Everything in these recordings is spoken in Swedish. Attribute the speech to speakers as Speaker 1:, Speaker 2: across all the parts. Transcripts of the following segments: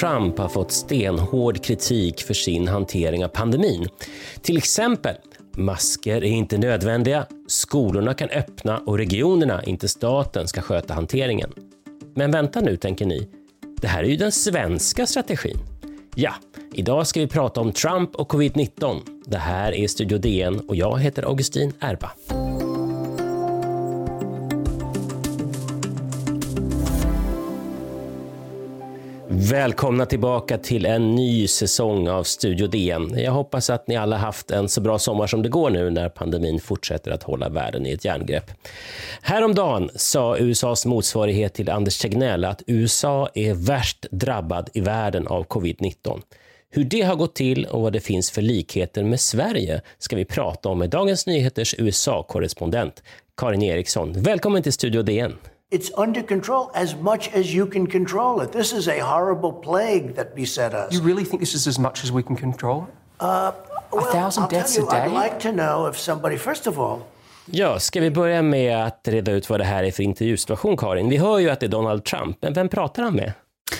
Speaker 1: Trump har fått stenhård kritik för sin hantering av pandemin. Till exempel, masker är inte nödvändiga, skolorna kan öppna och regionerna, inte staten, ska sköta hanteringen. Men vänta nu, tänker ni. Det här är ju den svenska strategin. Ja, idag ska vi prata om Trump och covid-19. Det här är Studio DN och jag heter Augustin Erba. Välkomna tillbaka till en ny säsong av Studio DN. Jag hoppas att ni alla haft en så bra sommar som det går nu när pandemin fortsätter att hålla världen i ett järngrepp. Häromdagen sa USAs motsvarighet till Anders Tegnell att USA är värst drabbad i världen av covid-19. Hur det har gått till och vad det finns för likheter med Sverige ska vi prata om med Dagens Nyheters USA-korrespondent Karin Eriksson. Välkommen till Studio DN.
Speaker 2: It's under control as much as you can control it. This is a horrible plague that beset us.
Speaker 3: You really think this is as much as we can control?
Speaker 2: Uh, well,
Speaker 3: a thousand
Speaker 2: I'll
Speaker 3: deaths
Speaker 2: tell you,
Speaker 3: a day?
Speaker 2: I'd like to know if somebody, first of all,
Speaker 1: Ja, ska vi börja med att reda ut vad det här är för intervjusituation, Karin? Vi hör ju att det är Donald Trump, men vem pratar han med?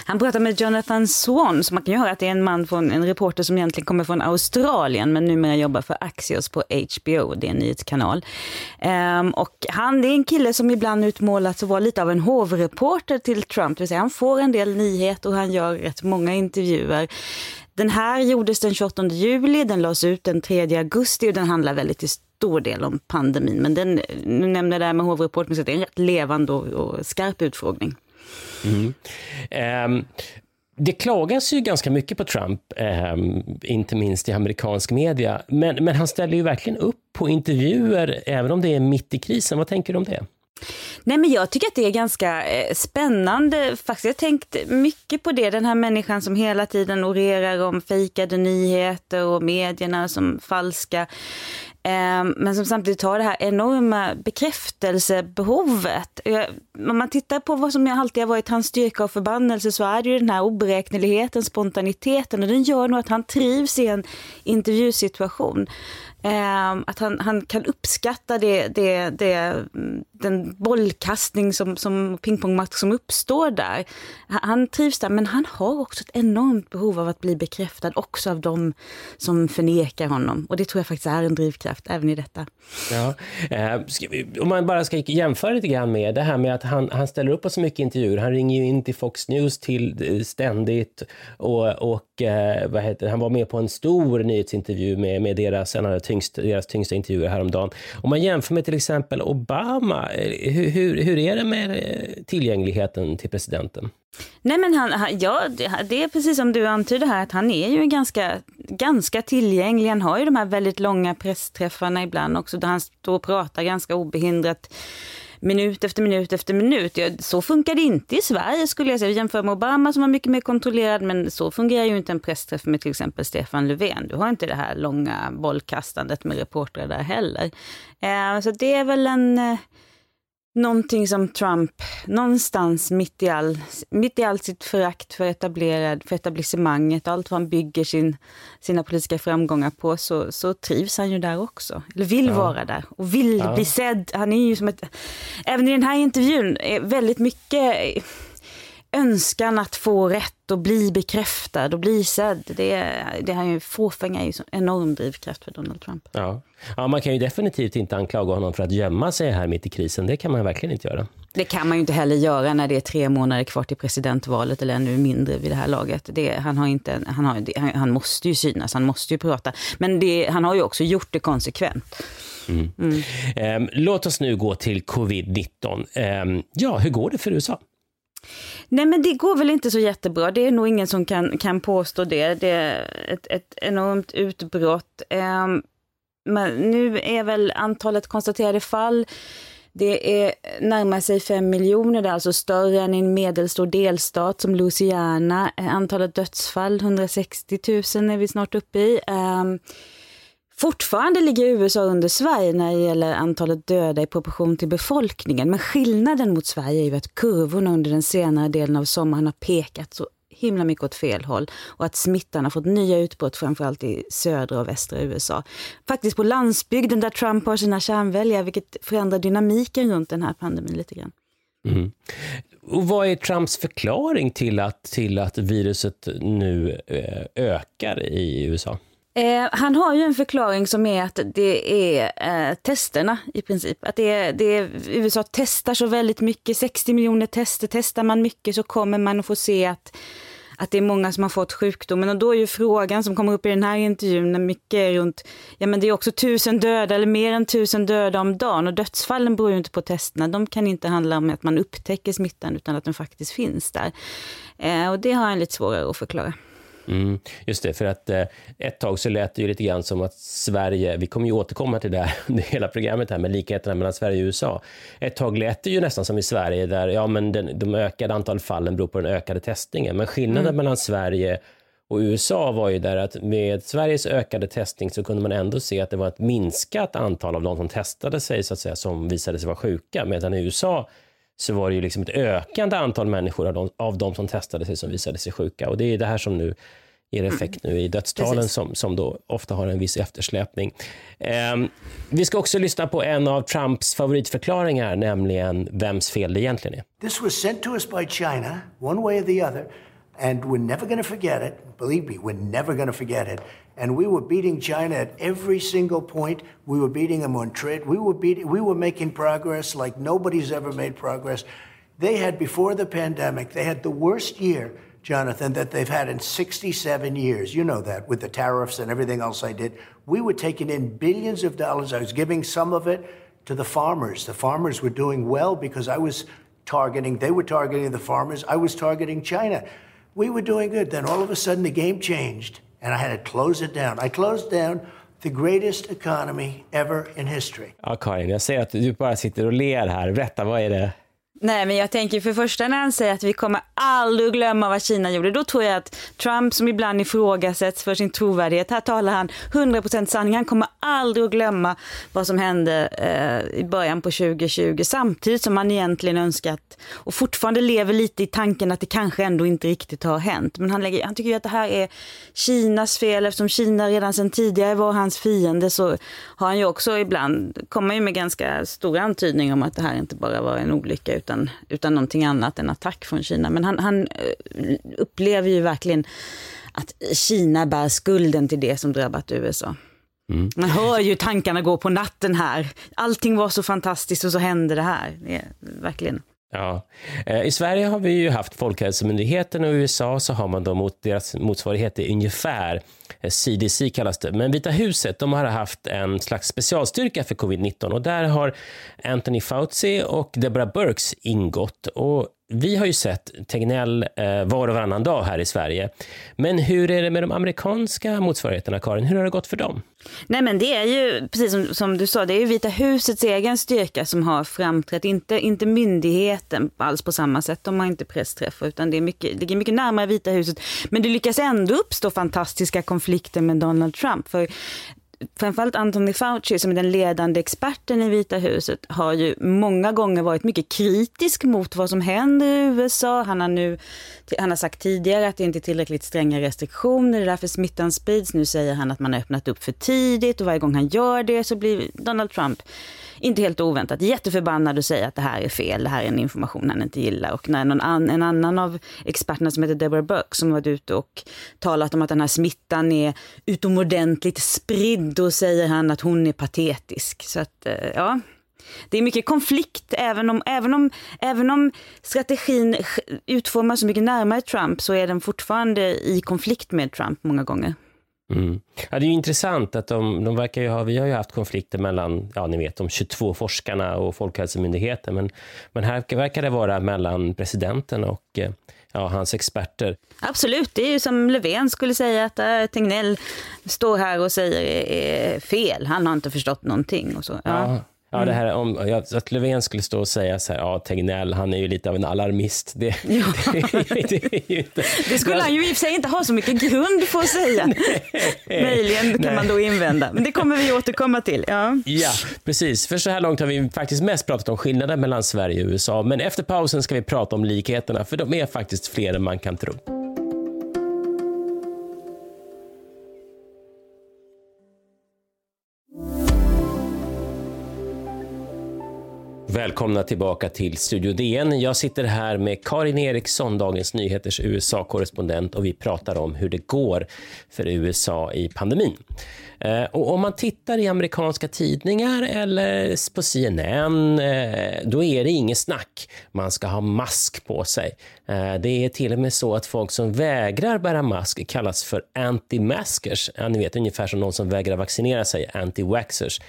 Speaker 4: Han pratar med Jonathan Swan, så man kan ju höra att det är en man från en reporter som egentligen kommer från Australien, men numera jobbar för Axios på HBO, det är en nyhetskanal. Um, och han det är en kille som ibland utmålats att vara lite av en hovreporter till Trump, det vill säga han får en del nyheter och han gör rätt många intervjuer. Den här gjordes den 28 juli, den lades ut den 3 augusti och den handlar väldigt till stor del om pandemin. Men den, nu nämnde jag det här med hovreporter, så det är en rätt levande och, och skarp utfrågning.
Speaker 1: Mm. Um, det klagas ju ganska mycket på Trump, eh, inte minst i amerikansk media. Men, men han ställer ju verkligen upp på intervjuer, även om det är mitt i krisen. Vad tänker du om det?
Speaker 4: Nej men jag tycker att det är ganska eh, spännande. Faktiskt, jag har tänkt mycket på det. Den här människan som hela tiden orerar om fejkade nyheter och medierna som falska. Ehm, men som samtidigt har det här enorma bekräftelsebehovet. Om man tittar på vad som alltid har varit hans styrka och förbannelse så är det ju den här oberäkneligheten, spontaniteten och den gör nog att han trivs i en intervjusituation. Ehm, att han, han kan uppskatta det, det, det, den bollkastning som, som pingpongmatch som uppstår där. Han trivs där, men han har också ett enormt behov av att bli bekräftad också av dem som förnekar honom. Och det tror jag faktiskt är en drivkraft även i detta.
Speaker 1: Ja. Eh, vi, om man bara ska jämföra lite grann med det här med att han, han ställer upp på så mycket intervjuer. Han ringer ju in till Fox News till eh, ständigt och, och eh, vad heter, han var med på en stor nyhetsintervju med, med deras, en av tyngsta, deras tyngsta intervjuer häromdagen. Om man jämför med till exempel Obama, eh, hur, hur, hur är det med eh, tillgängligheten till presidenten?
Speaker 4: Nej men han, han, ja, det är precis som du antyder här att han är ju ganska, ganska tillgänglig. Han har ju de här väldigt långa pressträffarna ibland också där han står och pratar ganska obehindrat minut efter minut efter minut. Ja, så funkar det inte i Sverige skulle jag säga. Jämför med Obama som var mycket mer kontrollerad, men så fungerar ju inte en pressträff med till exempel Stefan Löfven. Du har inte det här långa bollkastandet med reportrar där heller. Eh, så det är väl en eh, någonting som Trump, någonstans mitt i, all, mitt i allt sitt förakt för, etablerad, för etablissemanget, allt vad han bygger sin, sina politiska framgångar på, så, så trivs han ju där också. Eller vill ja. vara där och vill ja. bli sedd. Han är ju som ett, även i den här intervjun, är väldigt mycket önskan att få rätt och bli bekräftad och bli sedd. Det, det här ju, fåfänga är ju en enorm drivkraft för Donald Trump.
Speaker 1: Ja. ja, man kan ju definitivt inte anklaga honom för att gömma sig här mitt i krisen. Det kan man verkligen inte göra.
Speaker 4: Det kan man ju inte heller göra när det är tre månader kvar till presidentvalet eller ännu mindre vid det här laget. Det, han, har inte, han, har, han, han måste ju synas, han måste ju prata. Men det, han har ju också gjort det konsekvent.
Speaker 1: Mm. Mm. Um, låt oss nu gå till covid-19. Um, ja, hur går det för USA?
Speaker 4: Nej men det går väl inte så jättebra. Det är nog ingen som kan, kan påstå det. Det är ett, ett enormt utbrott. Um, men nu är väl antalet konstaterade fall det är närmar sig 5 miljoner, det är alltså större än i en medelstor delstat som Louisiana. Antalet dödsfall, 160 000 är vi snart uppe i. Um, Fortfarande ligger USA under Sverige när det gäller antalet döda i proportion till befolkningen. Men skillnaden mot Sverige är ju att kurvorna under den senare delen av sommaren har pekat så himla mycket åt fel håll och att smittan har fått nya utbrott framförallt i södra och västra USA. Faktiskt på landsbygden där Trump har sina kärnväljare, vilket förändrar dynamiken runt den här pandemin lite grann.
Speaker 1: Mm. Och vad är Trumps förklaring till att, till att viruset nu eh, ökar i USA?
Speaker 4: Eh, han har ju en förklaring som är att det är eh, testerna i princip. Att det är, det är, USA testar så väldigt mycket, 60 miljoner tester. Testar man mycket så kommer man att få se att, att det är många som har fått sjukdomen. Och då är ju frågan som kommer upp i den här intervjun mycket runt, ja men det är också tusen döda eller mer än tusen döda om dagen. Och dödsfallen beror ju inte på testerna. De kan inte handla om att man upptäcker smittan utan att den faktiskt finns där. Eh, och det har han lite svårare att förklara.
Speaker 1: Mm, just det, för att eh, ett tag så lät det ju lite grann som att Sverige, vi kommer ju återkomma till det här under hela programmet här med likheterna mellan Sverige och USA. Ett tag lät det ju nästan som i Sverige där ja, men den, de ökade antal fallen beror på den ökade testningen. Men skillnaden mm. mellan Sverige och USA var ju där att med Sveriges ökade testning så kunde man ändå se att det var ett minskat antal av de som testade sig så att säga som visade sig vara sjuka. Medan i USA så var det ju liksom ett ökande antal människor av de, av de som testade sig som visade sig sjuka. Och det är det här som nu ger mm. effekt nu i dödstalen som, som då ofta har en viss eftersläpning. Um, vi ska också lyssna på en av Trumps favoritförklaringar, nämligen vems fel det egentligen är.
Speaker 2: This was sent to us by China, one way or the other, and we're never going to forget it. Believe me, we're never going to forget it. And we were beating China at every single point. We were beating them on trade. We were beating, we were making progress like nobody's ever made progress. They had before the pandemic, they had the worst year, Jonathan, that they've had in 67 years. You know that with the tariffs and everything else I did. We were taking in billions of dollars. I was giving some of it to the farmers. The farmers were doing well because I was targeting, they were targeting the farmers. I was targeting China. We were doing good. Then all of a sudden the game changed and I had to close it down. I closed down the greatest economy ever in history.
Speaker 1: Ja, Karin, jag ser att du bara sitter och ler här. Berätta, vad är det?
Speaker 4: Nej, men jag tänker för första när han säger att vi kommer aldrig glömma vad Kina gjorde, då tror jag att Trump som ibland ifrågasätts för sin trovärdighet, här talar han 100% sanning, han kommer aldrig att glömma vad som hände eh, i början på 2020, samtidigt som han egentligen önskat och fortfarande lever lite i tanken att det kanske ändå inte riktigt har hänt. Men han, lägger, han tycker ju att det här är Kinas fel, eftersom Kina redan sedan tidigare var hans fiende så har han ju också ibland, kommer ju med ganska stora antydningar om att det här inte bara var en olycka utan, utan någonting annat än attack från Kina. Men han, han eh, upplever ju verkligen att Kina bär skulden till det som drabbat USA. Mm. Man hör ju tankarna gå på natten här. Allting var så fantastiskt och så hände det här. Det verkligen.
Speaker 1: Ja. Eh, I Sverige har vi ju haft Folkhälsomyndigheten och i USA så har man då mot deras motsvarighet i ungefär Eh, CDC kallas det. Men Vita huset de har haft en slags specialstyrka för covid-19 och där har Anthony Fauci och Deborah Burks ingått. Och vi har ju sett Tegnell eh, var och varannan dag här i Sverige. Men hur är det med de amerikanska motsvarigheterna, Karin? Hur har det gått för dem?
Speaker 4: Nej, men det är ju, precis som, som du sa, det är ju Vita husets egen styrka som har framträtt, inte, inte myndigheten alls på samma sätt. De har inte pressträffar, utan det är mycket, ligger mycket närmare Vita huset. Men det lyckas ändå uppstå fantastiska konflikter med Donald Trump. För framförallt Anthony Fauci som är den ledande experten i Vita huset har ju många gånger varit mycket kritisk mot vad som händer i USA. Han har nu han har sagt tidigare att det inte är tillräckligt stränga restriktioner, det är därför smittan sprids. Nu säger han att man har öppnat upp för tidigt och varje gång han gör det så blir Donald Trump inte helt oväntat, jätteförbannad och säger att det här är fel, det här är en information han inte gillar. Och när någon an, en annan av experterna som heter Deborah Burke som varit ute och talat om att den här smittan är utomordentligt spridd, då säger han att hon är patetisk. Så att, eh, ja, det är mycket konflikt, även om, även, om, även om strategin utformas så mycket närmare Trump så är den fortfarande i konflikt med Trump många gånger.
Speaker 1: Mm. Ja, det är intressant att de, de verkar ju ha, vi har ju haft konflikter mellan, ja ni vet, de 22 forskarna och Folkhälsomyndigheten, men, men här verkar det vara mellan presidenten och eh, ja, hans experter.
Speaker 4: Absolut, det är ju som Löfven skulle säga att äh, Tegnell står här och säger är fel, han har inte förstått någonting och så. Ja. ja.
Speaker 1: Ja, det här om att Löfven skulle stå och säga så här, ja, Tegnell, han är ju lite av en alarmist. Det, ja.
Speaker 4: det, det, inte... det skulle han ju i och för sig inte ha så mycket grund för att säga. Möjligen kan Nej. man då invända, men det kommer vi återkomma till. Ja.
Speaker 1: ja, precis. För så här långt har vi faktiskt mest pratat om skillnaden mellan Sverige och USA, men efter pausen ska vi prata om likheterna, för de är faktiskt fler än man kan tro. Välkomna tillbaka till Studio DN. Jag sitter här med Karin Eriksson, Dagens Nyheters USA-korrespondent och vi pratar om hur det går för USA i pandemin. Eh, och om man tittar i amerikanska tidningar eller på CNN, eh, då är det inget snack. Man ska ha mask på sig. Eh, det är till och med så att folk som vägrar bära mask kallas för anti-maskers. Ja, ni vet ungefär som någon som vägrar vaccinera sig, anti-waxers.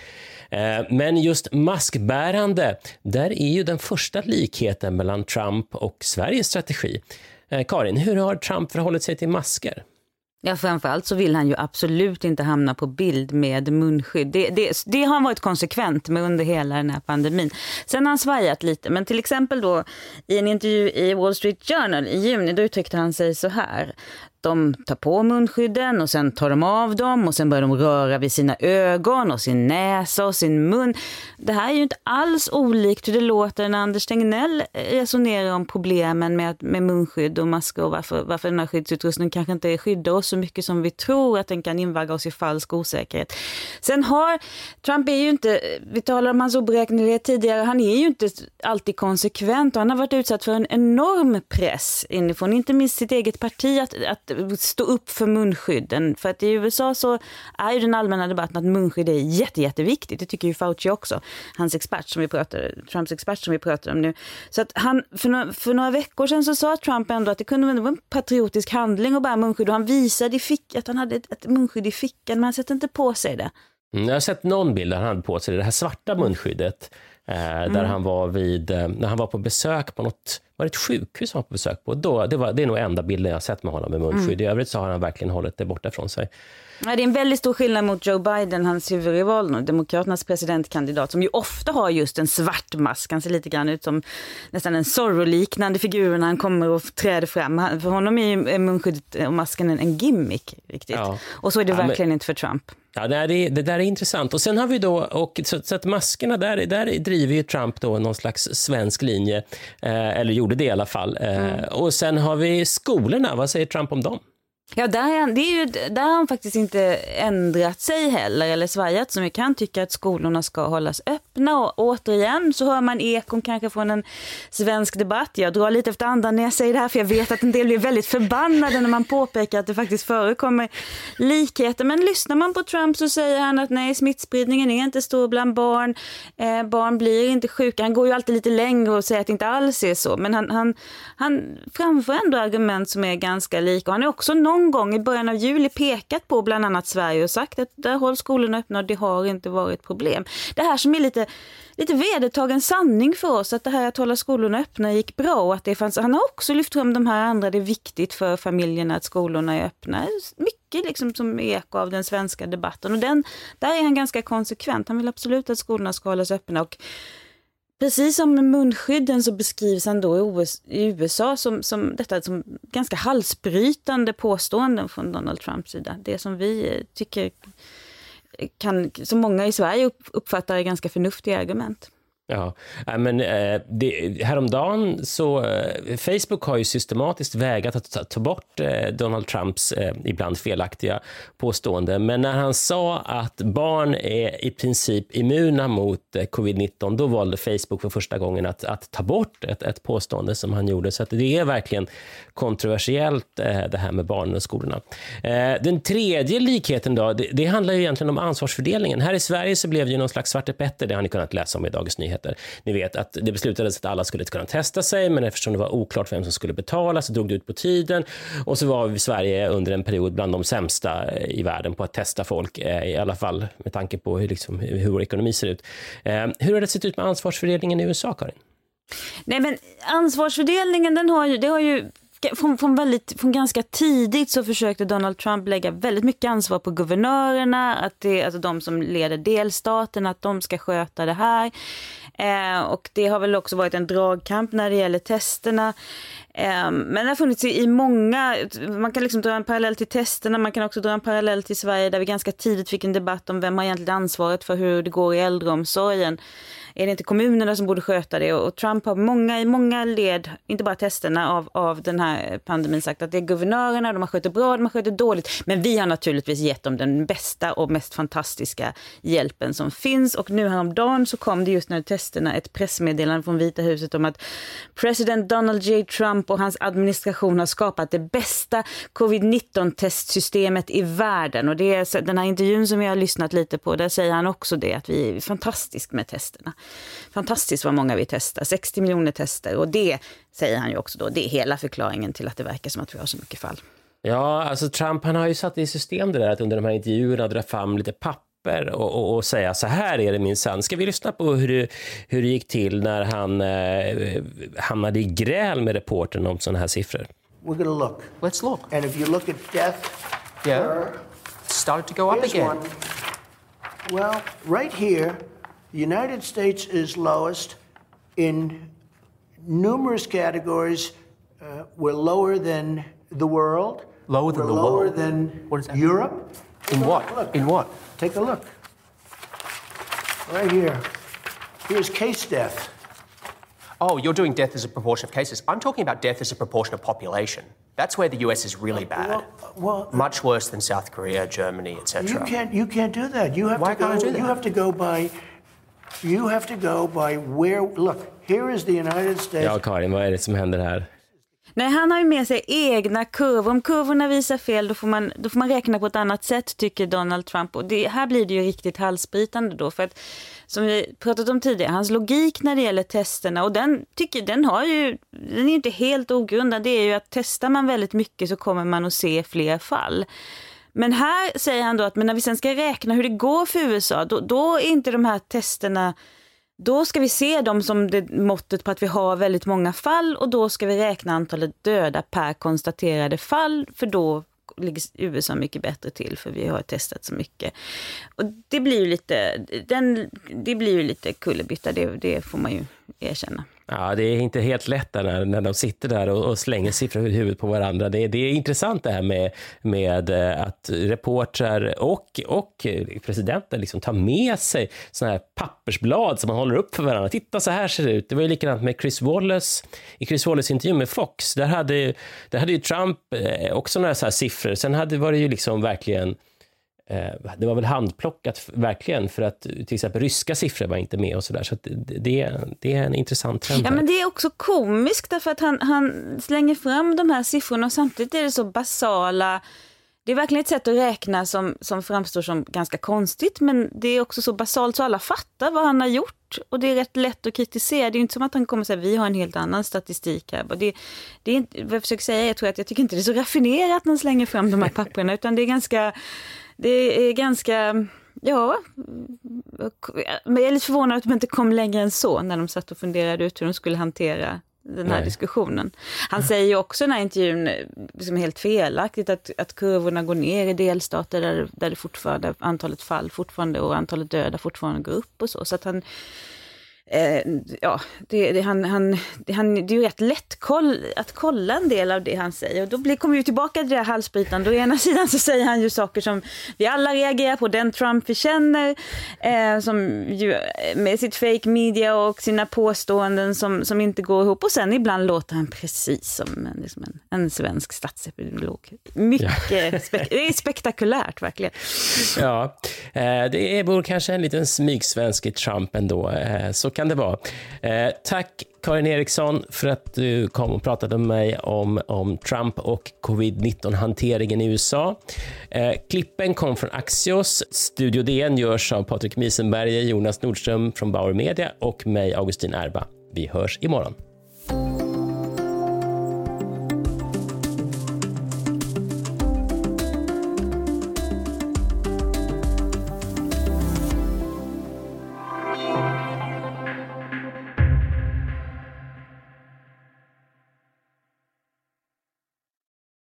Speaker 1: Eh, men just maskbärande, där är ju den första likheten mellan Trump och Sveriges strategi. Eh, Karin, hur har Trump förhållit sig till masker?
Speaker 4: Ja, framförallt så vill han ju absolut inte hamna på bild med munskydd. Det, det, det, har han varit konsekvent med under hela den här pandemin. Sen har han svajat lite, men till exempel då i en intervju i Wall Street Journal i juni, då uttryckte han sig så här de tar på munskydden och sen tar de av dem och sen börjar de röra vid sina ögon och sin näsa och sin mun. Det här är ju inte alls olikt hur det låter när Anders Tegnell eh, resonerar om problemen med, med munskydd och masker och varför, varför den här skyddsutrustningen kanske inte skyddar oss så mycket som vi tror att den kan invagga oss i falsk osäkerhet. Sen har, Trump är ju inte, vi talade om hans oberäknelighet tidigare, han är ju inte alltid konsekvent och han har varit utsatt för en enorm press inifrån, inte minst sitt eget parti, att, att stå upp för munskydden. För att i USA så är ju den allmänna debatten att munskydd är jätte, jätteviktigt. Det tycker ju Fauci också, hans expert som vi pratar, Trumps expert som vi pratar om nu. Så att han, för, några, för några veckor sedan så sa Trump ändå att det kunde vara en patriotisk handling att bära munskydd och han visade i fick, att han hade ett, ett munskydd i fickan men han sätter inte på sig det.
Speaker 1: Mm, jag har sett någon bild där han hade på sig det här svarta munskyddet. Eh, mm. Där han var vid, eh, när han var på besök på något var det ett sjukhus han var på besök på. Då, det, var, det är nog enda bilden jag sett med honom med munskydd. Mm. I övrigt så har han verkligen hållit det borta från sig.
Speaker 4: Ja, det är en väldigt stor skillnad mot Joe Biden, hans huvudrival, Demokraternas presidentkandidat, som ju ofta har just en svart mask. Han ser lite grann ut som nästan en Zorro-liknande figur när han kommer och träder fram. För honom är munskyddet och masken en gimmick. Riktigt. Ja. Och så är det ja, verkligen men... inte för Trump.
Speaker 1: Ja, det, det, det, där är intressant. Och sen har vi då, och så, så att maskerna, där, där driver ju Trump då någon slags svensk linje, eh, eller gjorde det i alla fall. Eh, mm. Och sen har vi skolorna, vad säger Trump om dem?
Speaker 4: Ja, där, det är ju, där har han faktiskt inte ändrat sig heller eller svajat så mycket. Han tycker att skolorna ska hållas öppna och återigen så hör man ekon kanske från en svensk debatt. Jag drar lite efter andan när jag säger det här för jag vet att en del blir väldigt förbannade när man påpekar att det faktiskt förekommer likheter. Men lyssnar man på Trump så säger han att nej, smittspridningen är inte stor bland barn. Eh, barn blir inte sjuka. Han går ju alltid lite längre och säger att det inte alls är så. Men han, han, han framför ändå argument som är ganska lika. Och han är också någon någon gång i början av juli pekat på bland annat Sverige och sagt att där hålls skolorna öppna och det har inte varit problem. Det här som är lite, lite vedertagen sanning för oss, att det här att hålla skolorna öppna gick bra och att det fanns, han har också lyft fram de här andra, det är viktigt för familjerna att skolorna är öppna. Mycket liksom som eko av den svenska debatten och den, där är han ganska konsekvent. Han vill absolut att skolorna ska hållas öppna och Precis som med munskydden så beskrivs han då i USA som, som detta som ganska halsbrytande påståenden från Donald Trumps sida. Det som vi eh, tycker kan, som många i Sverige uppfattar är ganska förnuftiga argument.
Speaker 1: Ja, äh, men eh, det, häromdagen så eh, Facebook har ju systematiskt vägat att ta, ta bort eh, Donald Trumps eh, ibland felaktiga påståenden. Men när han sa att barn är i princip immuna mot eh, covid-19, då valde Facebook för första gången att, att ta bort ett, ett påstående som han gjorde. Så det är verkligen kontroversiellt eh, det här med barnen och skolorna. Eh, den tredje likheten då, det, det, handlar ju egentligen om ansvarsfördelningen. Här i Sverige så blev det ju någon slags Svarte Petter, det har ni kunnat läsa om i Dagens Nyheter heter. Ni vet att det beslutades att alla skulle kunna testa sig, men eftersom det var oklart vem som skulle betala så drog det ut på tiden och så var vi Sverige under en period bland de sämsta i världen på att testa folk, eh, i alla fall med tanke på hur, liksom, hur vår ekonomi ser ut. Eh, hur har det sett ut med ansvarsfördelningen i USA, Karin?
Speaker 4: Nej, men ansvarsfördelningen, den har ju, det har ju från, från, väldigt, från ganska tidigt så försökte Donald Trump lägga väldigt mycket ansvar på guvernörerna, att det, alltså de som leder delstaten, att de ska sköta det här. Eh, och det har väl också varit en dragkamp när det gäller testerna. Eh, men det har funnits i, i många, man kan liksom dra en parallell till testerna, man kan också dra en parallell till Sverige där vi ganska tidigt fick en debatt om vem har egentligen ansvaret för hur det går i äldreomsorgen är det inte kommunerna som borde sköta det? Och Trump har många, i många led, inte bara testerna av, av den här pandemin sagt att det är guvernörerna, de har skött det bra, de har skött det dåligt. Men vi har naturligtvis gett dem den bästa och mest fantastiska hjälpen som finns. Och nu häromdagen så kom det just när testerna ett pressmeddelande från Vita huset om att president Donald J. Trump och hans administration har skapat det bästa covid-19 testsystemet i världen. Och det är den här intervjun som vi har lyssnat lite på, där säger han också det att vi är fantastiskt med testerna. Fantastiskt vad många vi testar, 60 miljoner tester. Och det säger han ju också då, det är hela förklaringen till att det verkar som att vi har så mycket fall.
Speaker 1: Ja, alltså Trump han har ju satt i system det där att under de här intervjuerna dra fram lite papper och, och, och, säga så här är det minsann. Ska vi lyssna på hur det, hur det gick till när han eh, hamnade i gräl med reportern om sådana här siffror?
Speaker 2: We're gonna look.
Speaker 3: Let's look.
Speaker 2: And if you look at death,
Speaker 3: Yeah. It started to go up again.
Speaker 2: one. Well, right here, the United States is lowest in numerous categories. Uh, we're lower than the world.
Speaker 3: Lower than
Speaker 2: we're
Speaker 3: the
Speaker 2: lower
Speaker 3: world?
Speaker 2: than
Speaker 3: What that
Speaker 2: Europe.
Speaker 3: In
Speaker 2: Look,
Speaker 3: what?
Speaker 2: Look.
Speaker 3: In what?
Speaker 2: Take a look. Right here. Here's case death.
Speaker 3: Oh, you're doing death as a proportion of cases. I'm talking about death as a proportion of population. That's where the US is really bad.
Speaker 2: Well, well,
Speaker 3: Much worse than South Korea, Germany, etc.
Speaker 2: You can't. You can't do that. You have
Speaker 3: Why
Speaker 2: to go.
Speaker 3: can't I do that?
Speaker 2: You have to go by. You have to go by where. Look, here is the United States.
Speaker 1: Ja, Karin, vad är det som händer här?
Speaker 4: Nej, han har ju med sig egna kurvor. Om kurvorna visar fel då får, man, då får man räkna på ett annat sätt tycker Donald Trump. Och det, här blir det ju riktigt halsbrytande då. För att som vi pratat om tidigare, hans logik när det gäller testerna och den, tycker, den, har ju, den är inte helt ogrundad. Det är ju att testar man väldigt mycket så kommer man att se fler fall. Men här säger han då att men när vi sen ska räkna hur det går för USA, då, då är inte de här testerna då ska vi se dem som det måttet på att vi har väldigt många fall och då ska vi räkna antalet döda per konstaterade fall för då ligger USA mycket bättre till för vi har testat så mycket. Och det blir ju lite, den, det blir ju lite kullerbytta, det, det får man ju erkänna.
Speaker 1: Ja, det är inte helt lätt när, när de sitter där och, och slänger siffror i huvudet på varandra. Det, det är intressant det här med, med eh, att reportrar och, och presidenten liksom tar med sig sådana här pappersblad som man håller upp för varandra. Titta, så här ser det ut. Det var ju likadant med Chris Wallace. I Chris Wallace intervju med Fox, där hade, där hade ju Trump eh, också några så här siffror. Sen hade, var det ju liksom verkligen Eh, det var väl handplockat verkligen för att till exempel ryska siffror var inte med och sådär. Så, så det, det är en intressant trend.
Speaker 4: Ja, men det är också komiskt därför att han, han slänger fram de här siffrorna och samtidigt är det så basala det är verkligen ett sätt att räkna som, som framstår som ganska konstigt, men det är också så basalt så alla fattar vad han har gjort. Och det är rätt lätt att kritisera. Det är inte som att han kommer säga vi har en helt annan statistik här. Det, det är inte, vad jag försöker säga, jag tror att jag tycker inte det är så raffinerat när han slänger fram de här papperna, utan det är ganska, det är ganska, ja, men jag är lite förvånad att de inte kom längre än så när de satt och funderade ut hur de skulle hantera den här
Speaker 1: Nej.
Speaker 4: diskussionen. Han säger ju också i den här intervjun, liksom helt felaktigt, att, att kurvorna går ner i delstater där, där det fortfarande, antalet fall fortfarande och antalet döda fortfarande går upp och så. Så att han, eh, ja, det, det, han, han, det, han, det är ju rätt lätt koll, att kolla en del av det han säger. Och då blir, kommer vi tillbaka till det här halsbrytande. Å ena sidan så säger han ju saker som vi alla reagerar på, den Trump vi känner, eh, som ju, med sitt fake media och sina påståenden som, som inte går ihop. Och sen ibland låter han precis som en, liksom en, en svensk statsepidemiolog. Mycket spek- det är spektakulärt verkligen.
Speaker 1: Ja, eh, det bor kanske en liten smygsvensk i Trump ändå. Eh, Så kan det vara. Eh, Tack Karin Eriksson för att du kom och pratade med mig om, om Trump och covid-19-hanteringen i USA. Eh, Klippen kom från Axios. Studio DN görs av Patrik Miesenberger, Jonas Nordström från Bauer Media och mig, Augustin Erba. Vi hörs imorgon.